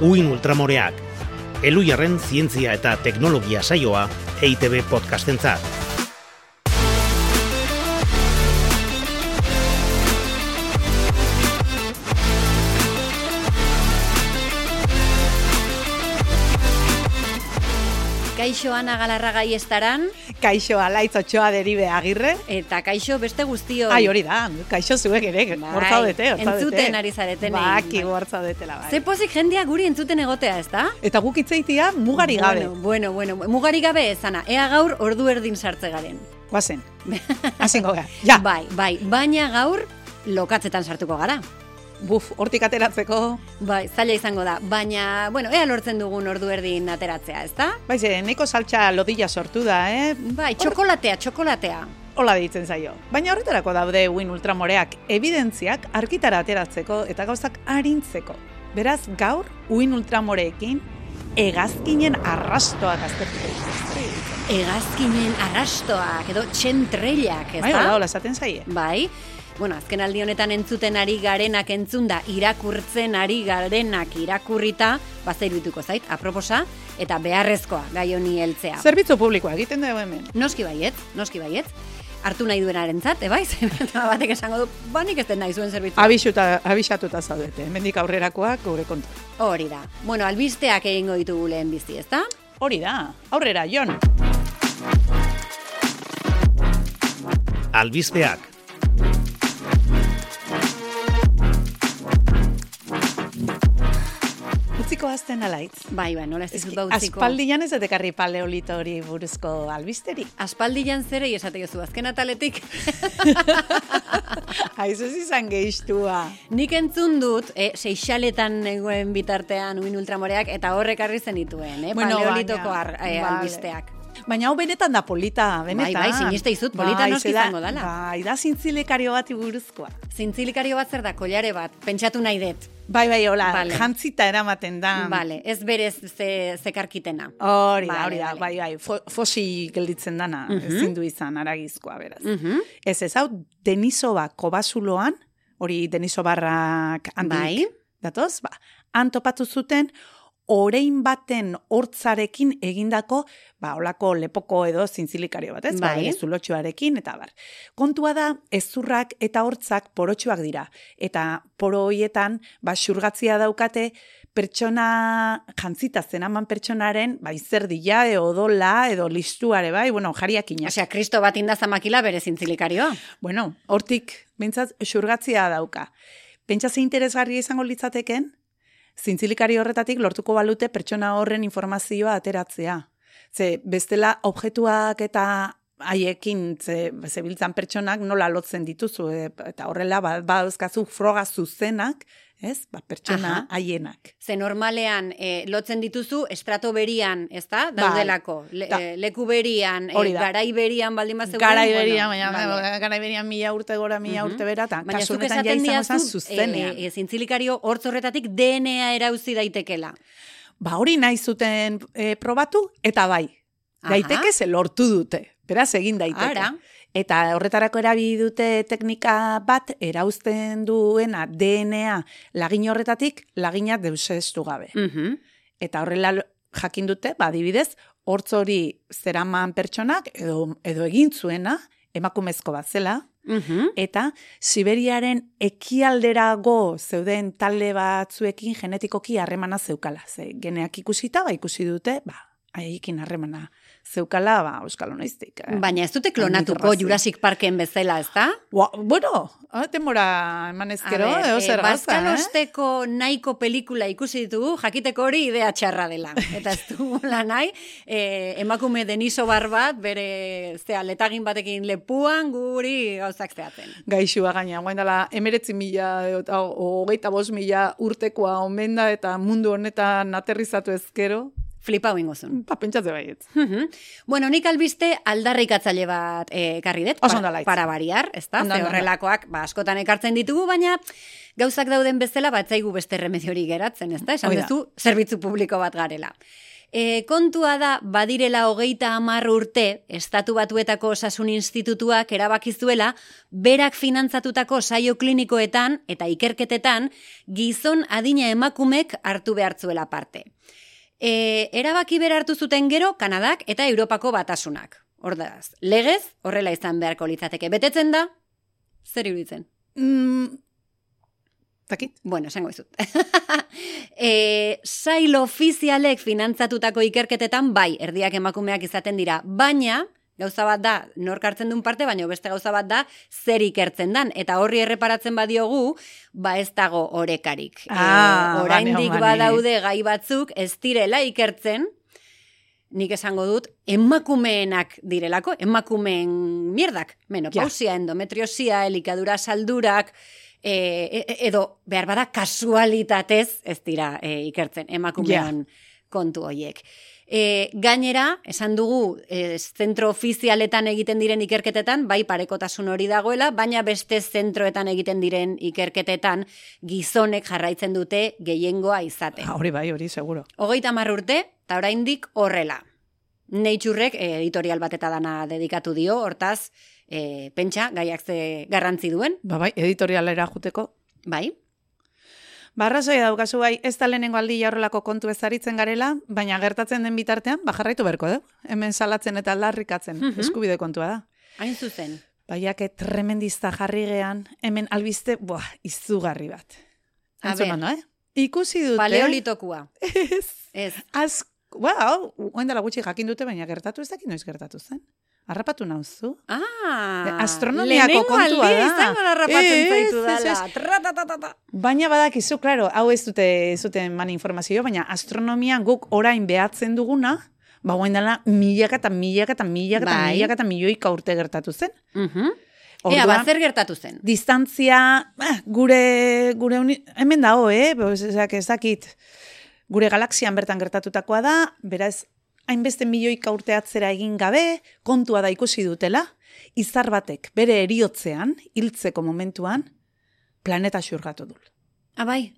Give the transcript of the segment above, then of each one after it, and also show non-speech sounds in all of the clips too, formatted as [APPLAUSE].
Uin Ultramoreak, Elujarren zientzia eta teknologia saioa EITB podcastentzat. Kaixo Ana Galarraga estaran Kaixo Alaitz Otxoa deribe agirre. Eta kaixo beste guztio. Ai, hori da, kaixo zuek ere, bai, hortzaudete, Entzuten ari zareten. Baki hortzaudetela, bai. Ze pozik jendia guri entzuten egotea, ez da? Eta guk itzeitia mugari gabe. Bueno, bueno, bueno, mugari gabe ezana. Ea gaur ordu erdin sartze garen. Guazen, hasingo [LAUGHS] gara, ja. Bai, bai, baina gaur lokatzetan sartuko gara buf, hortik ateratzeko. Bai, zaila izango da, baina, bueno, ea lortzen dugun ordu erdin ateratzea, ez da? Bai, ze, neko saltxa lodilla sortu da, eh? Bai, txokolatea, txokolatea. Hola ditzen zaio. Baina horretarako daude Win Ultramoreak evidentziak argitara ateratzeko eta gauzak arintzeko. Beraz, gaur Win Ultramoreekin egazkinen arrastoak aztertuko. Egazkinen arrastoak, edo txentrellak, ez da? Bai, hola, hola, esaten zaie. Bai, bueno, azken aldi honetan entzuten ari garenak entzunda, irakurtzen ari garenak irakurrita, bazairutuko zait, aproposa, eta beharrezkoa gai honi heltzea. Zerbitzu publikoa egiten dugu hemen. Noski baiet, noski baiet. Hartu nahi duenaren zat, ebaiz? [LAUGHS] Batek esango du, banik ez den nahi zuen zerbitzu. Abixuta, abixatuta zaudete, mendik aurrerakoak gure kontu. Hori da. Bueno, albisteak egingo ditugu lehen bizi, ez da? Hori da, aurrera, Jon. Albizteak. Utziko azten alaitz. Bai, bai, nola ez dizut ba utziko. Aspaldian ez edekarri paleolito hori buruzko albisteri. Aspaldian zere esate jozu, azken ataletik. [LAUGHS] Aizu izan gehiztua. Nik entzun dut, e, seixaletan negoen bitartean uin ultramoreak, eta horrek arri zen dituen, eh? bueno, paleolitoko ar, e, albisteak. Baina hau benetan da polita, benetan. Bai, bai, siniste izut, polita bai, noski izango dala. Bai, da zintzilekario bat buruzkoa. Zintzilekario bat zer da, kolare bat, pentsatu nahi dut. Bai, bai, hola, vale. jantzita eramaten da. Vale, ez berez ze, zekarkitena. Hori da, hori da, bai, bai, fosi gelditzen dana, uh -huh. ezin du izan, aragizkoa, beraz. Uh Ez ez, hau, Denisoba kobasuloan, hori Denisobarrak handik, bai. datoz, ba, antopatu zuten, orein baten hortzarekin egindako, ba, olako lepoko edo zintzilikario bat, ez? Ba, bai. Ba, zulotxoarekin, eta bar. Kontua da, ezurrak eta hortzak porotxoak dira. Eta poro hoietan, ba, xurgatzia daukate, pertsona jantzita zenaman pertsonaren, ba, izerdia, edo odola, edo listuare, bai, bueno, jariak. Osea, kristo bat indazamakila bere zintzilikarioa. Bueno, hortik, bintzat, xurgatzia dauka. Pentsa ze interesgarria izango litzateken, zintzilikari horretatik lortuko balute pertsona horren informazioa ateratzea. Ze bestela objektuak eta haiekin ze, zebiltzan pertsonak nola lotzen dituzu e, eta horrela ba, ba froga zuzenak ez? Ba, pertsona haienak. Ze normalean e, lotzen dituzu estrato berian, ez da? Bai. Daudelako. Le, da. Eh, leku berian, e, garai berian baldin bat zegoen. Garai berian, bueno, baina, garai berian mila urte gora, mila uh -huh. urte bera, eta kasu honetan ja izan zen zuztenean. E, e, zintzilikario hortzorretatik DNA erauzi daitekela. Ba, hori nahi zuten e, probatu, eta bai. Daiteke ze lortu dute. Beraz, egin daiteke. Ara. Eta horretarako erabili dute teknika bat erauzten duena DNA lagin horretatik lagina deusestu gabe. Mm Eta horrela jakin dute, ba adibidez, hortz hori zeraman pertsonak edo edo egin zuena emakumezko bat zela. Mhm. Eta Siberiaren ekialderago zeuden talde batzuekin genetikoki harremana zeukala. Ze geneak ikusita, ba ikusi dute, ba haiekin harremana zeukala, ba, euskal honeiztik. Eh? Baina ez dute klonatuko Jurassic Parken bezala, ez da? bueno, ah, temora eman ezkero, eo zer gazta, eh? nahiko pelikula ikusi ditugu, jakiteko hori idea txarra dela. [LAUGHS] Eta ez du la nahi, eh, emakume deniso bar bat, bere zea, letagin batekin lepuan guri gauzak zeaten. Gaixua gaina, guain dela, emeretzi mila, hogeita bos mila urtekoa omen da, eta mundu honetan aterrizatu ezkero, Flipa hoingo zuen. Pa, pentsatze baiet. bueno, nik albiste aldarrik atzaile bat eh, karri dut. Oso Para bariar, ez da? Horrelakoak, ba, askotan ekartzen ditugu, baina gauzak dauden bezala, bat zaigu beste remediori geratzen, ez da? Esan duzu, zerbitzu publiko bat garela. E, kontua da, badirela hogeita hamar urte, Estatu Batuetako Osasun Institutuak erabakizuela, berak finantzatutako saio klinikoetan eta ikerketetan, gizon adina emakumek hartu behartzuela parte. E, erabaki bera hartu zuten gero, Kanadak eta Europako batasunak. Hordaz, legez, horrela izan beharko litzateke. Betetzen da, zer iruditzen? Mm, Takit? Bueno, esango izut. [LAUGHS] e, sail ofizialek finantzatutako ikerketetan, bai, erdiak emakumeak izaten dira, baina, gauza bat da, nork hartzen duen parte, baina beste gauza bat da, zer ikertzen dan. Eta horri erreparatzen badiogu, ba ez dago orekarik. Ah, e, oraindik badaude gai batzuk, ez direla ikertzen, nik esango dut, emakumeenak direlako, emakumeen mierdak. Menopausia, endometriosia, elikadura saldurak, e, e- edo behar bada kasualitatez ez dira e, ikertzen emakumean kontu hoiek. E, gainera, esan dugu, e, zentro ofizialetan egiten diren ikerketetan, bai parekotasun hori dagoela, baina beste zentroetan egiten diren ikerketetan gizonek jarraitzen dute gehiengoa izaten. Ah, hori bai, hori, seguro. Hogeita hamar urte, eta oraindik horrela. Naturek eh, editorial bat eta dana dedikatu dio, hortaz, eh, pentsa, gaiak ze garrantzi duen, Ba bai, editorialera juteko. bai? Barrazoia daukazu bai, ez da lehenengo aldi horrelako kontu ezaritzen garela, baina gertatzen den bitartean, ba jarraitu beharko du. Hemen salatzen eta larrikatzen, Mhm. eskubide kontua da. Hain zuzen. Baiake tremendista jarri gean, hemen albiste, buah, izugarri bat. Entzun eh? Ikusi dute. Paleolitokua. Ez. Ez. Az, wow, oen dela gutxi jakin dute, baina gertatu ez dakit noiz gertatu zen. Harrapatu nauzu. Ah, Astronomiako kontua da. izango da rapatzen Ez, zaitu dala. Baina badakizu, klaro, hau ez dute ez dute eman informazio, baina astronomian guk orain behatzen duguna, ba guen dela milaka eta milaka eta milaka eta Bai. milaka eta milioika urte gertatu zen. Mhm. Ea, Orduan, bat zer gertatu zen? distantzia, eh, gure, gure uni, hemen dago, eh? Bez, ezak, ez dakit, gure galaxian bertan gertatutakoa da, beraz, hainbeste milioika urte atzera egin gabe, kontua da ikusi dutela, izar batek bere eriotzean, hiltzeko momentuan, planeta xurgatu dut. Ah, bai.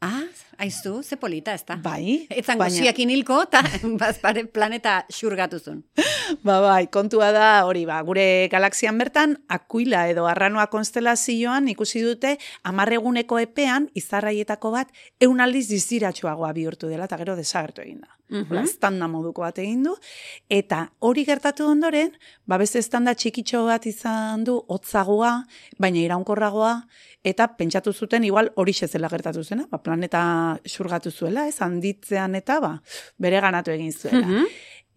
Ah, aizu, ze polita, ez da? bai. Etzango baina- ziakin hilko, eta [LAUGHS] bazpare planeta xurgatuzun. [LAUGHS] Ba, bai, kontua da hori, ba, gure galaxian bertan, akuila edo arranoa konstelazioan ikusi dute, amarreguneko epean, izarraietako bat, eun aldiz diziratxoagoa bihurtu dela, eta gero desagertu egin da. Hola, estanda moduko bat egin du, eta hori gertatu ondoren, ba, beste estanda txikitxo bat izan du, hotzagoa, baina iraunkorragoa, eta pentsatu zuten igual hori zela gertatu zena, ba, planeta xurgatu zuela, ez, handitzean eta, ba, bere ganatu egin zuela. Mhm.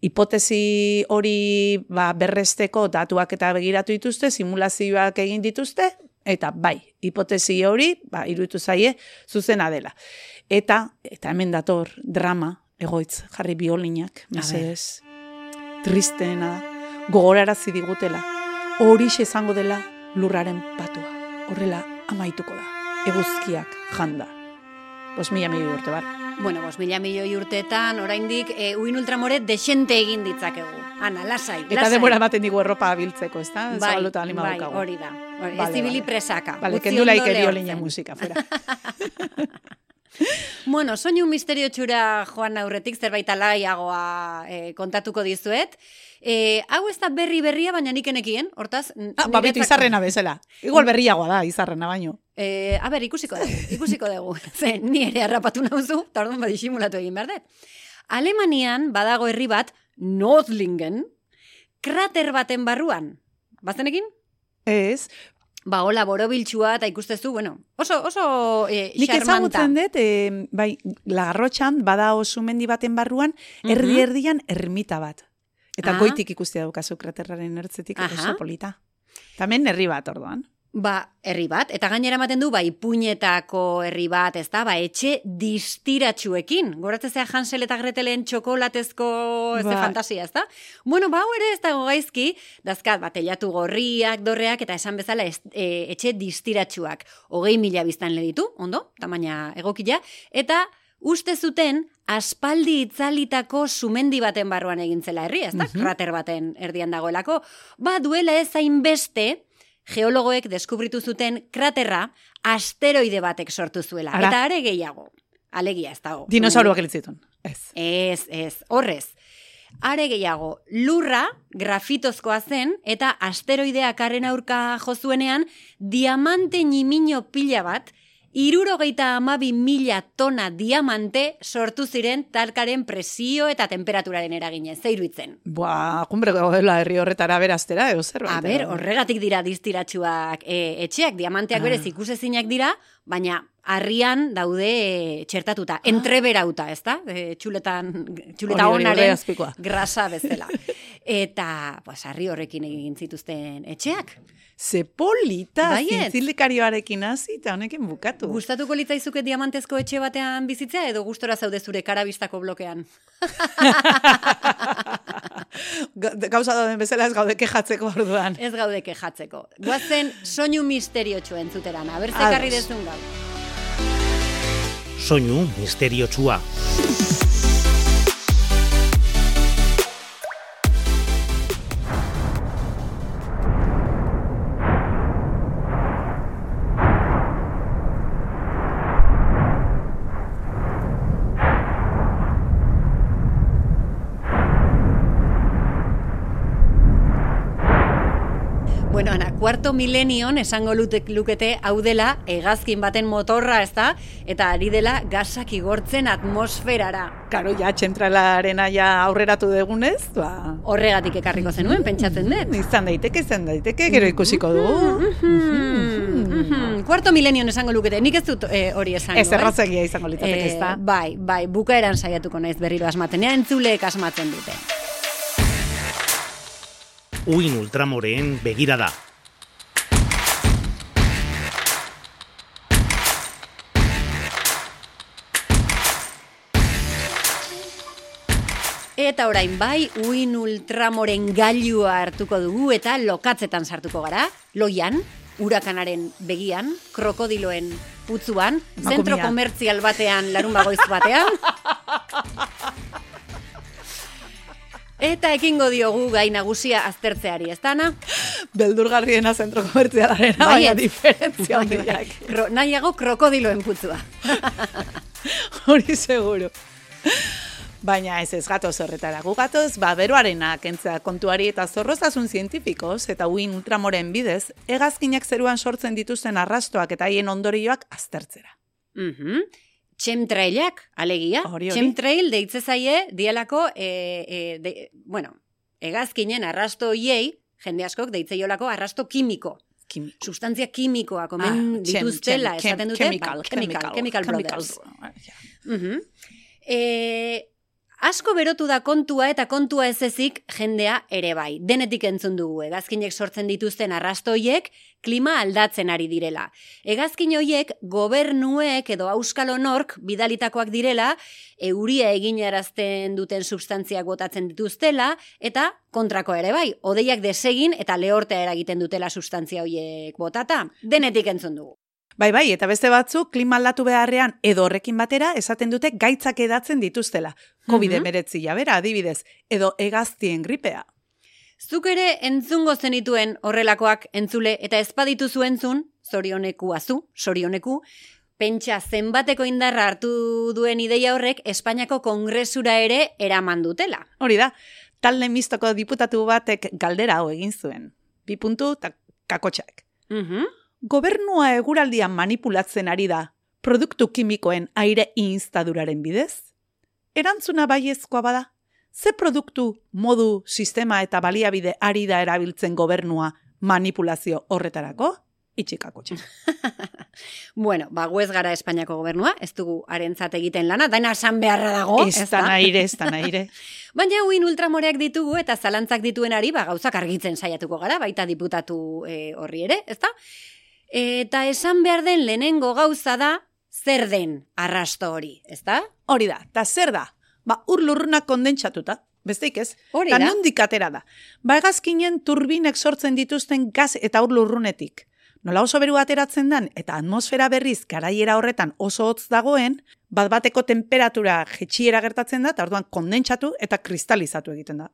hipotesi hori ba, berresteko datuak eta begiratu dituzte, simulazioak egin dituzte, eta bai, hipotesi hori, ba, iruditu zaie, zuzena dela. Eta, eta hemen dator, drama, egoitz, jarri biolinak, mesedez, tristeena gogorarazi digutela, hori izango dela lurraren patua, horrela amaituko da, eguzkiak janda. Bos mila milioi urte bar. Bueno, bos mila milioi urteetan, oraindik e, uin ultramore desente egin ditzakegu. Ana, lasai, Eta lasai. denbora ematen digu erropa biltzeko, ez da? bai, Zabaluta bai, hori da. Hori, Vale, ez zibili vale. presaka. Vale, kendu laik musika, fuera. [LAUGHS] [LAUGHS] Bueno, soinu misterio txura joan aurretik zerbait alaiagoa e, kontatuko dizuet. E, hau ez da berri berria, baina nik enekien, hortaz... Ah, ba, beti izarrena bezala. Igual berriagoa da, izarrena baino. E, a ber, ikusiko dugu, [LAUGHS] ikusiko dugu. [LAUGHS] Ze, ni ere harrapatu nauzu, eta orduan badi simulatu egin behar dut. Alemanian badago herri bat, Nordlingen, krater baten barruan. Bazenekin? Ez, Ba, hola, borobiltxua, eta ikustezu, bueno, oso, oso e, nik xarmanta. ezagutzen dut, eh, bai, lagarrotxan, bada oso mendi baten barruan, Mhm. erdi-erdian ermita bat. Eta Ah. goitik ikusti daukazu kraterraren ertzetik, Aha. oso polita. Tamen herri bat, orduan. Ba, herri bat, eta gainera ematen du, ba, ipuñetako herri bat, ez da, ba, etxe distiratxuekin. Goratzea Hansel eta Gretelen txokolatezko, ez Bai. fantasia, ez da? Bueno, ba, ere ez dago gaizki, dazkat, ba, telatu gorriak, dorreak, eta esan bezala ez, e, etxe distiratxuak. Hogei mila biztan ditu, ondo, tamaina egokila, eta uste zuten aspaldi itzalitako sumendi baten barruan egintzela herri, ez da? Mhm. Krater baten erdian dagoelako. Ba, duela ez hainbeste, geologoek deskubritu zuten kraterra asteroide batek sortu zuela. Ara. Eta are gehiago. Alegia ez dago. Dinosauruak elitzitun. Ez. Ez, ez, horrez. Are gehiago, lurra grafitozkoa zen eta asteroideak arren aurka jozuenean diamante nimino pila bat Irurogeita amabi mila tona diamante sortu ziren talkaren presio eta temperaturaren eragine, zeiruitzen. Boa, kumbre dela herri horretara beraztera, edo zer A ber, horregatik dira diztiratsuak e, etxeak, diamanteak ah. berez ikusezinak dira, baina harrian daude e, txertatuta, ah. entreberauta, ez da? E, txuletan, txuleta honaren grasa bezala. [LAUGHS] Eta, pues, harri horrekin egin zituzten etxeak. Ze polita, zintzilekarioarekin hasi eta honekin bukatu. Gustatuko litzaizuke diamantezko etxe batean bizitzea edo gustora zaude zure karabistako blokean? [LAUGHS] Gauza dauden bezala ez gaude kejatzeko orduan. Ez gaude kejatzeko. Guazen soinu misterio txuen zuteran, abertze karri dezun gau. Soinu misterio txua. Kuarto milenion esango lutek lukete hau dela hegazkin baten motorra, ez da? Eta ari dela gasak igortzen atmosferara. Karo, ja, txentralarena ja aurreratu degunez, ba... Horregatik ekarriko zenuen, pentsatzen dut. Izan daiteke, izan daiteke, gero ikusiko du. Kuarto milenion esango lukete, nik ez dut eh, hori esango. Ez errazegia izango litzateke, ez da? Eh, bai, bai, bukaeran saiatuko naiz berriro asmaten, ea entzuleek asmatzen dute. Uin ultramoreen begirada. Eta orain bai, uin ultramoren gailua hartuko dugu eta lokatzetan sartuko gara. Loian, urakanaren begian, krokodiloen putzuan, zentro komertzial batean, larun bagoiz batean. [LAUGHS] Eta ekingo diogu gai nagusia aztertzeari, ez dana? Beldurgarriena zentro komertzialaren, bai, baina diferentzia bai, Nahiago krokodiloen putzua. [LAUGHS] Hori seguro. Baina ez ez gatoz horretara gu gatoz, ba, beroarena kentzea kontuari eta zorrozasun zientifikoz eta uin ultramoren bidez, egazkinak zeruan sortzen dituzten arrastoak eta haien ondorioak aztertzera. Mm -hmm. Txemtrailak, alegia. Hori, Txemtrail deitze zaie, dialako, e, e, de, bueno, egazkinen arrasto iei, jende askok deitze jolako arrasto kimiko. Kimiko. Sustantzia kimikoa, komen ah, dituztela, esaten dute, chemical, ba, chemical, chemical, chemical, chemical, Asko berotu da kontua eta kontua ez ezik jendea ere bai. Denetik entzun dugu, egazkinek sortzen dituzten arrastoiek klima aldatzen ari direla. Egazkin hoiek gobernuek edo auskalo nork bidalitakoak direla, euria eginarazten duten substantziak botatzen dituztela, eta kontrako ere bai, odeiak desegin eta lehortea eragiten dutela substantzia hoiek botata. Denetik entzun dugu. Bai, bai, eta beste batzuk klima aldatu beharrean edo horrekin batera esaten dute gaitzak edatzen dituztela. COVID-19 jabera adibidez, edo egaztien gripea. Zuk ere entzungo zenituen horrelakoak entzule eta ezpaditu zuentzun, zorioneku azu, zorioneku, pentsa zenbateko indarra hartu duen ideia horrek Espainiako kongresura ere eraman dutela. Hori da, talde mistoko diputatu batek galdera hau egin zuen. Bi puntu eta kakotxak. Mhm gobernua eguraldian manipulatzen ari da, produktu kimikoen aire instaduraren bidez? Erantzuna baiezkoa bada, ze produktu, modu, sistema eta baliabide ari da erabiltzen gobernua manipulazio horretarako? Itxikako txik. [LAUGHS] bueno, ba, guez gara Espainiako gobernua, ez dugu arentzat egiten lana, daina esan beharra dago. Ez da naire, ez da naire. [LAUGHS] Baina huin ultramoreak ditugu eta zalantzak dituen ari, ba, gauzak argitzen saiatuko gara, baita diputatu e, horri ere, ez da? Eta esan behar den lehenengo gauza da, zer den arrasto hori, ez da? Hori da, eta zer da? Ba, ur lurrunak kondentsatuta, besteik ez? Hori da. nondik atera da. Ba, egazkinen turbinek sortzen dituzten gaz eta ur lurrunetik. Nola oso beru ateratzen den, eta atmosfera berriz garaiera horretan oso hotz dagoen, bat bateko temperatura jetxiera gertatzen da, eta orduan kondentsatu eta kristalizatu egiten da.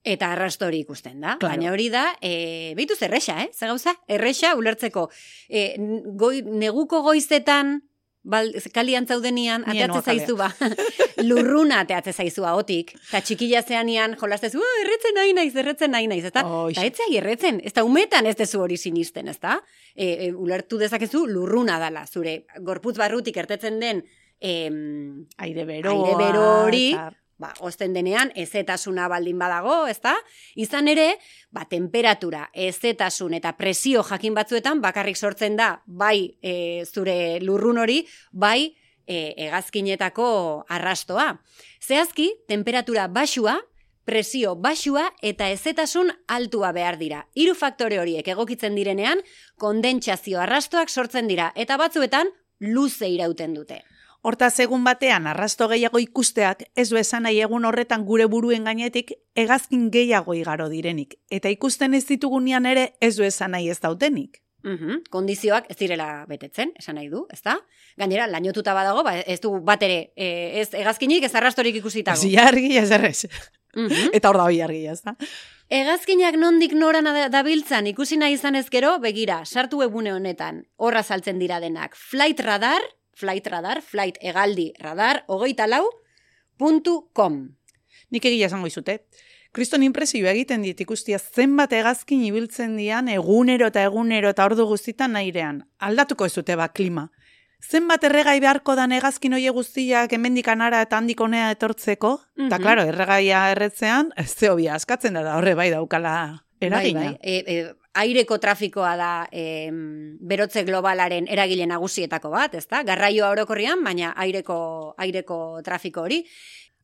Eta arrasto hori ikusten da. Claro. Baina hori da, e, behitu zerresa, eh? Zer gauza? Erresa ulertzeko. E, goi, neguko goizetan bal, kalian zaudenian, ateatze zaizu ba, lurruna ateatze zaizu ahotik, eta txikila zeanian, jolaztez, uh, erretzen nahi naiz, erretzen nahi naiz, eta, eta etzea erretzen, ez da umetan ez dezu hori sinisten, ez da? E, e, ulertu dezakezu lurruna dala, zure gorputz barrutik ertetzen den, em, aire bero, aire bero hori, ba, osten denean, ezetasuna baldin badago, ezta? Izan ere, ba, temperatura, ezetasun eta presio jakin batzuetan, bakarrik sortzen da, bai e, zure lurrun hori, bai e, egazkinetako arrastoa. Zehazki, temperatura basua, presio basua eta ezetasun altua behar dira. Hiru faktore horiek egokitzen direnean, kondentsazio arrastoak sortzen dira, eta batzuetan, luze irauten dute. Horta egun batean arrasto gehiago ikusteak ez du esan nahi egun horretan gure buruen gainetik hegazkin gehiago igaro direnik. Eta ikusten ez ditugunean ere ez du esan nahi ez dautenik. Mm Kondizioak ez direla betetzen, esan nahi du, ez da? Gainera, lainotuta badago, ba, ez du bat ere, e, ez hegazkinik ez arrastorik ikusitago. Ez argi, ez errez. Mhm. Eta hor da hoi argi, ez da? Hegazkinak nondik noran dabiltzan ikusi nahi izan ezkero, begira, sartu ebune honetan, horra saltzen dira denak. Flight radar, flight radar, flight egaldi radar, hogeita lau, puntu com. Nik egia esango izute. Kriston impresio egiten dit ikustia zenbat egazkin ibiltzen dian egunero eta egunero eta ordu guztitan nairean. Aldatuko ez dute ba klima. Zenbat erregai beharko da egazkin oie guztiak hemendik anara eta handik onea etortzeko? Mm -hmm. klaro, erregaia erretzean, [LAUGHS] ez zeobia askatzen da, horre bai daukala eragina. Bai, bai. E, e, aireko trafikoa da e, berotze globalaren eragile nagusietako bat, ezta? Garraioa orokorrian, baina aireko aireko trafiko hori.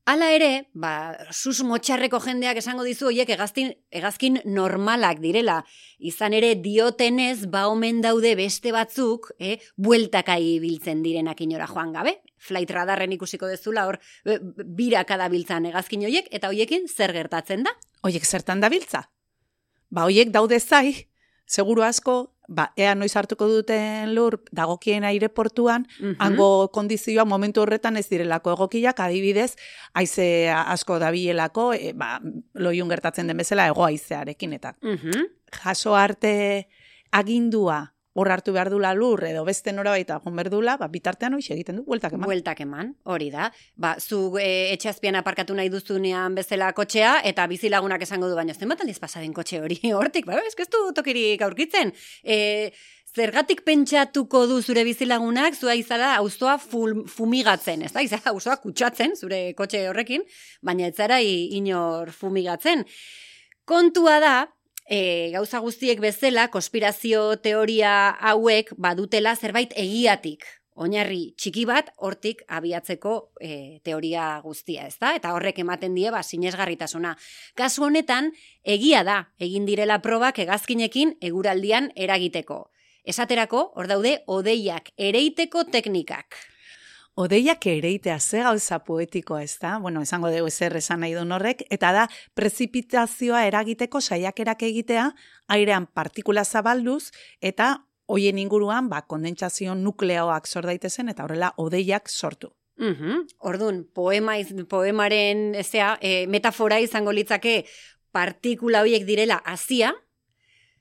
Hala ere, ba, sus motxarreko jendeak esango dizu hoiek hegazkin hegazkin normalak direla. Izan ere diotenez ba omen daude beste batzuk, eh, bueltaka ibiltzen direnak inora joan gabe. Flight radarren ikusiko dezula hor biraka dabiltzan hegazkin hoiek eta hoiekin zer gertatzen da? Hoiek zertan dabiltza? Ba hoiek daude zai, seguru asko, ba, ea noiz hartuko duten lur dagokien aireportuan, mm hango kondizioa momentu horretan ez direlako egokiak, adibidez, haize asko dabilelako, e, ba, loiun gertatzen den bezala, ego aizearekin, eta mm jaso arte agindua hor hartu behar dula lur edo beste nora baita gon berdula, ba, bitartean hoiz egiten du, bueltak eman. Bueltak eman, hori da. Ba, zu e, etxazpian aparkatu nahi duzunean bezala kotxea, eta bizilagunak esango du baino, zen bat aldiz pasaden kotxe hori [LAUGHS] hortik, ba, eskeztu tokirik aurkitzen. E, zergatik pentsatuko du zure bizilagunak, zua izala auzoa fumigatzen, ez da, izala auzoa kutsatzen zure kotxe horrekin, baina ez zara inor fumigatzen. Kontua da, e, gauza guztiek bezala, konspirazio teoria hauek badutela zerbait egiatik. Oinarri txiki bat hortik abiatzeko e, teoria guztia, ez da? Eta horrek ematen die, ba, sinesgarritasuna. Kasu honetan, egia da, egin direla probak egazkinekin eguraldian eragiteko. Esaterako, hor daude, odeiak ereiteko teknikak. Odeiak ereitea ze gauza poetikoa ez da, bueno, esango dugu zer esan nahi duen horrek, eta da, prezipitazioa eragiteko saiakerak egitea, airean partikula zabalduz, eta hoien inguruan, ba, kondentsazio nukleoak sor daitezen, eta horrela, odeiak sortu. -hmm. Ordun, poema, poemaren ezea, e, metafora izango litzake partikula horiek direla hasia,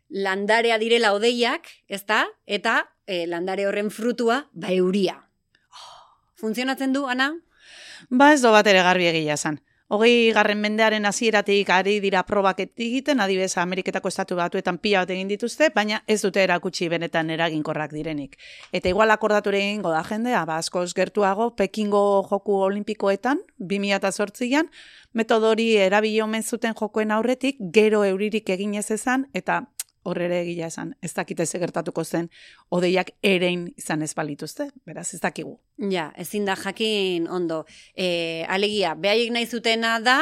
landarea direla odeiak, ezta? Eta e, landare horren frutua ba euria. Funtzionatzen du, Ana? Ba ez do bat ere garbi egia zan. Hogei garren mendearen hasieratik ari dira probak egiten, adibez Ameriketako estatu batuetan pila bat egin dituzte, baina ez dute erakutsi benetan eraginkorrak direnik. Eta igual akordature egingo da jendea, ba, askoz gertuago, Pekingo joku olimpikoetan, 2008an, metodori erabili omen zuten jokoen aurretik, gero euririk egin ez ezan, eta horrere egia esan, ez dakite gertatuko zen, odeiak erein izan ez balituzte, beraz ez dakigu. Ja, ezin da jakin ondo. E, alegia, behaiek nahi zutena da,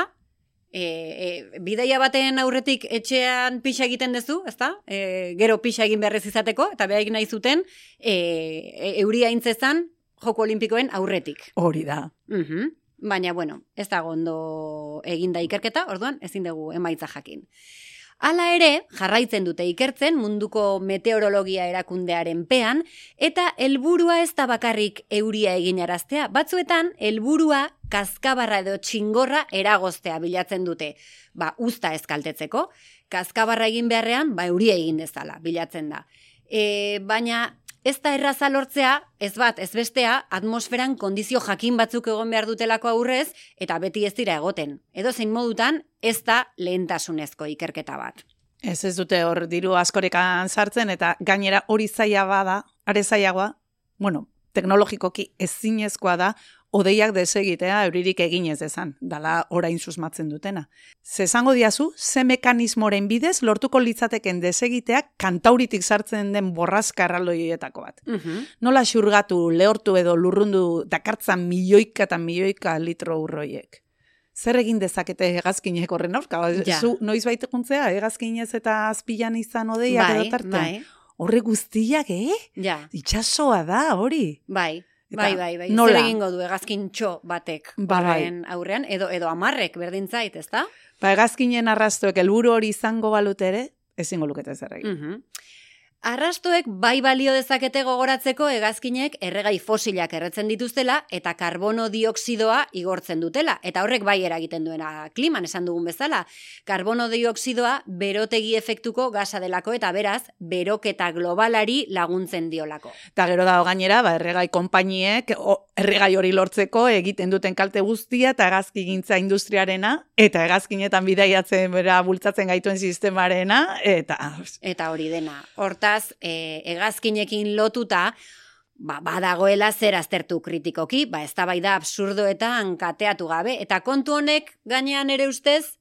e, e, bidaia baten aurretik etxean pixa egiten duzu, ezta? E, gero pixa egin beharrez izateko, eta behaiek nahi zuten, e, e, euria intzezan, joko olimpikoen aurretik. Hori da. Uh Baina, bueno, ez da gondo eginda ikerketa, orduan, ezin dugu emaitza jakin. Hala ere, jarraitzen dute ikertzen munduko meteorologia erakundearen pean, eta helburua ez da bakarrik euria eginaraztea. Batzuetan, helburua kaskabarra edo txingorra eragoztea bilatzen dute. Ba, usta eskaltetzeko, kaskabarra egin beharrean, ba, euria egin dezala bilatzen da. E, baina, ez da erraza lortzea, ez bat, ez bestea, atmosferan kondizio jakin batzuk egon behar dutelako aurrez, eta beti ez dira egoten. Edo zein modutan, ez da lehentasunezko ikerketa bat. Ez ez dute hor diru askorekan sartzen, eta gainera hori zaila bada, are zailagoa, bueno, teknologikoki ezinezkoa da, odeiak desegitea euririk egin ez ezan, dala orain susmatzen dutena. Ze esango diazu, ze mekanismoren bidez lortuko litzateken desegiteak kantauritik sartzen den borrazka erraldoietako bat. Mhm. Nola xurgatu, lehortu edo lurrundu dakartzan milioika eta milioika litro urroiek. Zer egin dezakete hegazkinek horren aurka? Ja. Zu noiz baitekuntzea, hegazkinez eta azpilan izan odeiak Bai, edo tarte? bai, Horre guztiak, eh? ja, Itxasoa da, hori. bai. Bai, bai, bai. nola? Zer egingo du hegazkintxo batek Ba, bai. horren aurrean, edo edo amarrek berdin zait, ezta? Ba, hegazkinen arrastoek helburu hori izango balute ere, ezingo lukete zer egin. Mhm. Arrastoek bai balio dezakete gogoratzeko hegazkinek erregai fosilak erretzen dituztela eta karbono dioksidoa igortzen dutela. Eta horrek bai eragiten duena kliman esan dugun bezala. Karbono dioksidoa berotegi efektuko gasa delako eta beraz beroketa globalari laguntzen diolako. Eta gero dago gainera, ba, erregai konpainiek erregai hori lortzeko egiten duten kalte guztia eta hegazkigintza industriarena eta hegazkinetan bidaiatzen bera bultzatzen gaituen sistemarena eta Eta hori dena. Hortaz, e, hegazkinekin lotuta, ba, badagoela zer aztertu kritikoki, ba, ez da absurdoetan kateatu gabe. Eta kontu honek gainean ere ustez,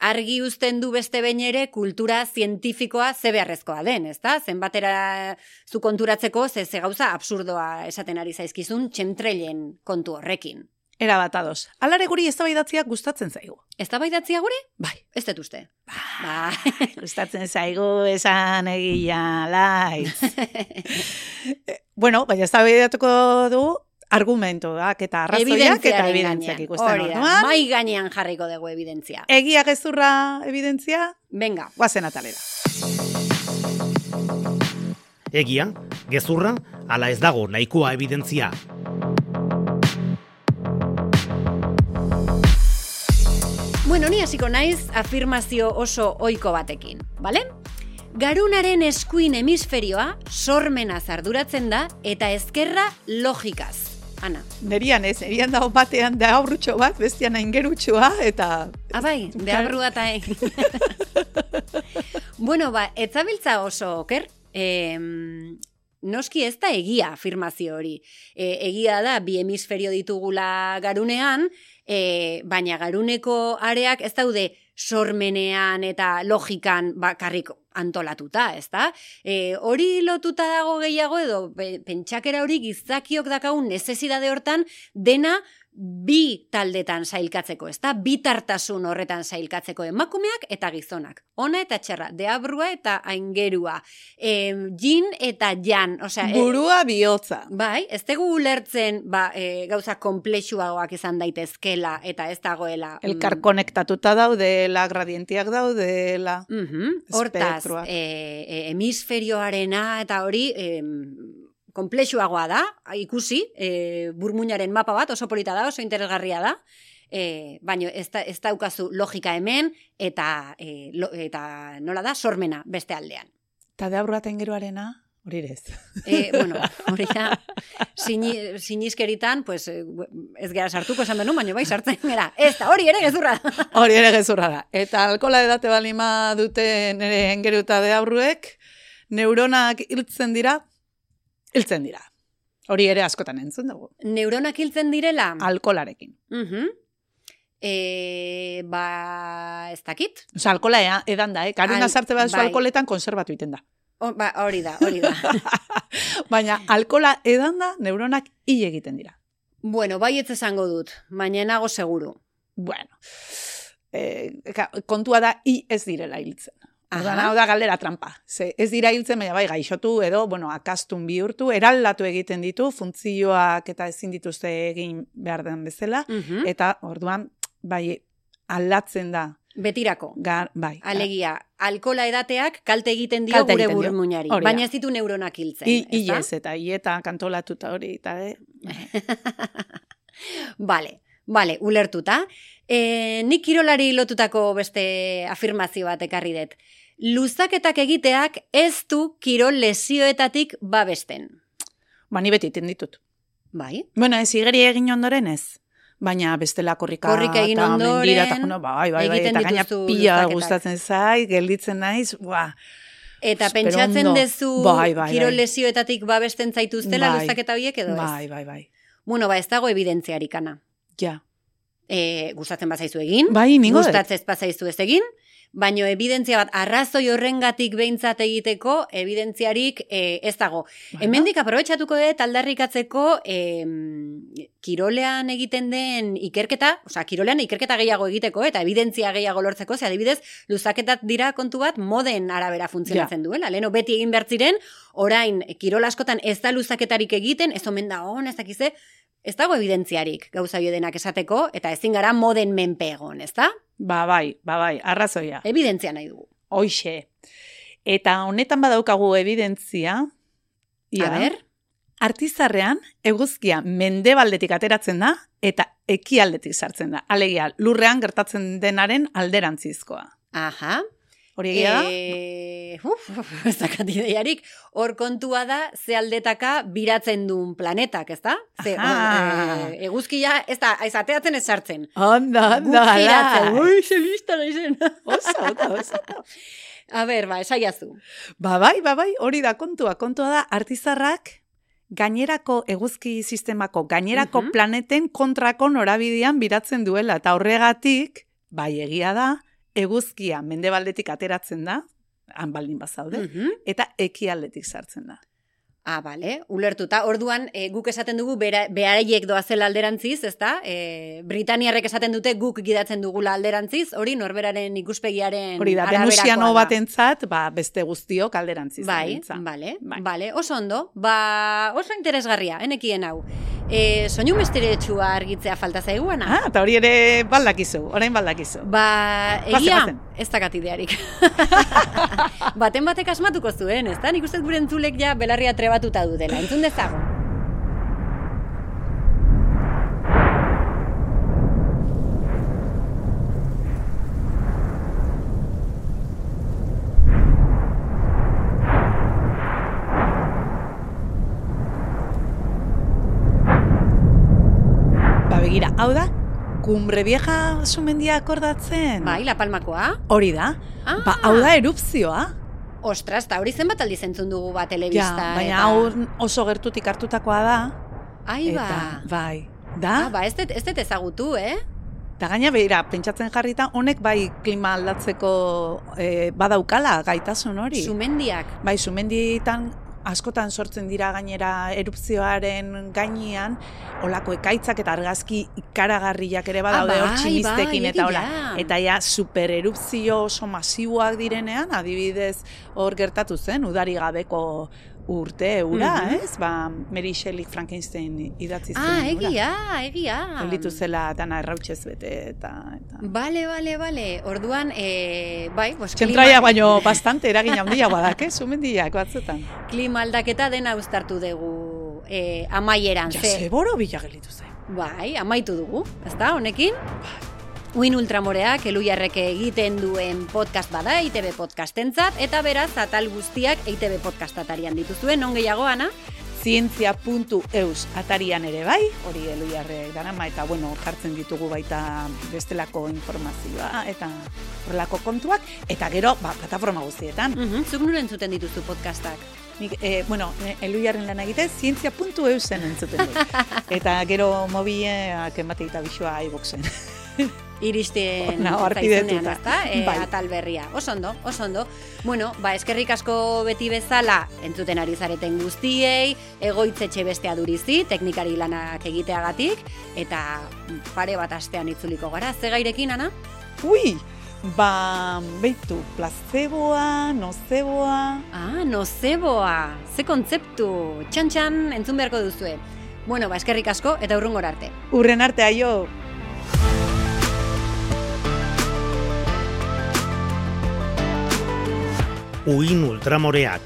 argi uzten du beste behin ere kultura zientifikoa ze beharrezkoa den, ezta? Zenbatera zu konturatzeko ze ze gauza absurdoa esaten ari zaizkizun txentrelen kontu horrekin. Era bat ados. Alare guri eztabaidatzea gustatzen zaigu. Ez da baidatzia gure? Bai, Ez dut uste. Ba. gustatzen zaigu esan egia [LAUGHS] laiz. Eh, bueno, baina eztabaidatuko du argumentuak eta arrazoiak eta evidentziak ikusten Hori da. Mai gainean jarriko dugu evidentzia. Egia gezurra evidentzia, Venga. guazen atalera. Egia, gezurra, ala ez dago nahikoa evidentzia. Bueno, ni hasiko naiz afirmazio oso ohiko batekin, bale? Garunaren eskuin hemisferioa sormena zarduratzen da eta ezkerra logikaz. Ana, Nerian ez, nerian dago batean da aurrutxo bat, bestian aingerutxoa, eta abai, beharru eta [LAUGHS] bueno, ba, etzabiltza oso oker, em, noski ez da egia afirmazio hori. E, egia da, bi hemisferio ditugula garunean, e, baina garuneko areak ez daude sormenean eta logikan bakarrik antolatuta, ezta? E, hori lotuta dago gehiago edo pe- pentsakera hori gizakiok dakagun necesidade hortan dena bi taldetan sailkatzeko, ezta? Bi tartasun horretan sailkatzeko emakumeak eta gizonak. Ona eta txerra, deabrua eta aingerua. E, jin eta jan, osea, e, burua bihotza. Bai, ez dugu ulertzen ba, e, gauza komplexuagoak izan daitezkela eta ez dagoela. mm, Elkar konektatuta daudela, gradientiak daudela. Mhm, Hortaz, Espektroak. e, e, hemisferioarena eta hori e, komplexuagoa da, ikusi, e, burmuinaren mapa bat oso polita da, oso interesgarria da, e, baina ez, da, ez daukazu logika hemen eta, e, lo, eta nola da, sormena beste aldean. Eta de aurraten geroarena, hori ere ez. E, bueno, [LAUGHS] hori da, sini, sinizkeritan, pues, e, ez gara sartuko esan benu, baina bai sartzen gara. Ez da, hori ere gezurra. [LAUGHS] Hori ere gezurra da. Eta alkola edate balima dute nire engeruta de aurruek, neuronak hiltzen dira, hiltzen dira. Hori ere askotan entzun dugu. Neuronak hiltzen direla? Alkolarekin. Mhm. E, ba, ez dakit. Osa, alkola ea, edan da, eh? Karuna Al- sartze bat bai. alkoletan konserbatu iten da. O, ba, hori da, hori da. [LAUGHS] Baina alkola edan da, neuronak hil egiten dira. bueno, bai ez esango dut, baina nago seguru. Bueno, ka- kontua da hi ez direla hiltzen. Orduan, Aha. hau da galdera trampa. Ze ez dira hiltzen, baina bai gaixotu edo, bueno, akastun bihurtu, eraldatu egiten ditu, funtzioak eta ezin dituzte egin behar den bezala, Mhm. eta orduan, bai, aldatzen da. Betirako. Gar, bai. Alegia, alkola edateak kalte egiten dio Kalte gure burmuinari, baina ez ditu neuronak hiltzen. I, ezta? Iez, eta ieta kantolatuta hori, eta eh? [LAUGHS] [LAUGHS] Vale, vale, ulertuta. E, nik kirolari lotutako beste afirmazio bat ekarri dut. luzaketak egiteak ez du kirol lesioetatik babesten. Ba, ni beti ditut. Bai. Bueno, ez igeri egin ondoren ez. Baina bestela korrika, korrika egin eta ondoren, mendira, eta, bueno, bai, bai, bai, eta gaina pila gustatzen zai, gelditzen naiz, ba, Eta pentsatzen dezu bai, bai, kirol bai. lesioetatik babesten zaituztela bai. luzaketa horiek edo ez? Bai, bai, bai. Bueno, ba, ez dago evidentziarik ana. Ja. E, gustatzen bazaizu egin, Bai, ningo gustatzen bazaizu ez egin, baino evidentzia bat arrazoi horrengatik behintzat egiteko evidentziarik e, ez dago. Bueno. Hemendik aprobetxatuko dut aldarrikatzeko e, kirolean egiten den ikerketa, osea, kirolean ikerketa gehiago egiteko eta evidentzia gehiago lortzeko, ze adibidez, luzaketat dira kontu bat moden arabera funtzionatzen duela. Leno beti egin behar ziren, orain kirol askotan ez da luzaketarik egiten, ez omen da on, ez dakize, ez dago evidentziarik gauza denak esateko, eta ezin gara moden menpe egon, ez da? Ba, bai, ba, bai, arrazoia. Evidentzia nahi dugu. Hoixe. Eta honetan badaukagu evidentzia, A ber, artizarrean eguzkia mendebaldetik ateratzen da eta ekialdetik sartzen da. Alegia, lurrean gertatzen denaren alderantzizkoa. aha. Hori egia da? E, uf, [LAUGHS] ez dakat ideiarik, hor kontua da ze aldetaka biratzen duen planetak, ez da? Ze, Aha. e, eguzkia, ez da, ez ateatzen ez sartzen. Onda, Guk giratzen. Ui, ze lista naizen. [LAUGHS] Oso, oso, oso. A ber, ba, esaiazu. Ba bai, ba bai, hori da kontua. Kontua da, artizarrak gainerako eguzki sistemako, gainerako Mhm. planeten kontrako norabidean biratzen duela. Eta horregatik, bai egia da, eguzkia mendebaldetik ateratzen da, han baldin bazaude, Mhm. eta ekialdetik sartzen da. Ah, bale, ulertuta. Orduan, e, guk esaten dugu bera- beraiek doazela alderantziz, ezta? E, Britaniarrek esaten dute guk gidatzen dugula alderantziz, hori norberaren ikuspegiaren Hori da, venusiano da. batentzat, ba, beste guztiok alderantziz. Bai, dabiltza. bale, Bai. bale, oso ondo. Ba, oso interesgarria, enekien hau. E, soinu misteretsua argitzea falta zaiguana? Ah, eta hori ere baldakizu, orain baldakizu. Ba, Bazen, egia, bazen. ez dakat idearik. [LAUGHS] Baten batek asmatuko zuen, ez da? Nik uste gure entzulek ja belarria trebatuta dutela. Entzun dezagun. Ba, begira, hau da, kumbre vieja sumendia akordatzen? Bai, La Palmakoa. Hori da. Ah. Ba, hau da erupzioa. Ostras, eta hori zenbat aldiz entzun dugu ba Ja, telebista. baina eta... hau oso gertutik hartutakoa da. Ai, ba. Eta, bai, da. Ah, ba, ez dut, ez dut ezagutu, eh? Eta gaina behira, pentsatzen jarrita, honek bai klima aldatzeko eh, badaukala gaitasun hori. Sumendiak. Bai, sumenditan askotan sortzen dira gainera erupzioaren gainean, olako ekaitzak eta argazki ikaragarriak ere badaude Ah, hor bai, tximistekin bai, eta hola. Eta ja, supererupzio oso masiboak direnean, adibidez hor gertatu zen, udari gabeko urte ura, Mhm. ez? Ba, Mary Shelley Frankenstein idatzi zuen Ah, egia, egia. Gelditu zela dana errautxez bete eta... eta... Bale, bale, bale. Orduan, e, bai, pues, Txentraia klima, baino bastante eragin handia badak, eh? Sumendiak batzutan. klima aldaketa dena uztartu dugu e, amaieran. Ja, ze- zeboro bila gelditu zen. Bai, amaitu dugu, ezta, honekin? Uin Ultramoreak elujarrek egiten duen podcast bada, ITB podcastentzat, eta beraz, atal guztiak ITB podcastatarian dituzuen, non gehiago, Ana? zientzia.eus atarian ere bai, hori elu jarre darama, eta bueno, jartzen ditugu baita bestelako informazioa, eta horrelako kontuak, eta gero, ba, plataforma guztietan. Mhm, Zuk nure entzuten dituzu podcastak. Nik, e, bueno, elu jarren lan egite, zientzia.eusen entzuten dut. [LAUGHS] Eta gero mobileak emate eta bisua iBoxen. Iristen Ona, zaizunean, ezta? E, Bai. atal berria. Oso ondo, oso ondo. Bueno, ba, eskerrik asko beti bezala entzuten ari zareten guztiei, egoitzetxe bestea durizi, teknikari lanak egiteagatik, eta pare bat astean itzuliko gara. Ze gairekin, Ana? Ui, ba, beitu, plazeboa, nozeboa, Ah, nozeboa, ze kontzeptu, txan-txan entzun beharko duzue. Bueno, ba, eskerrik asko, eta urrungor arte. urren arte aio, Uin ultramoreak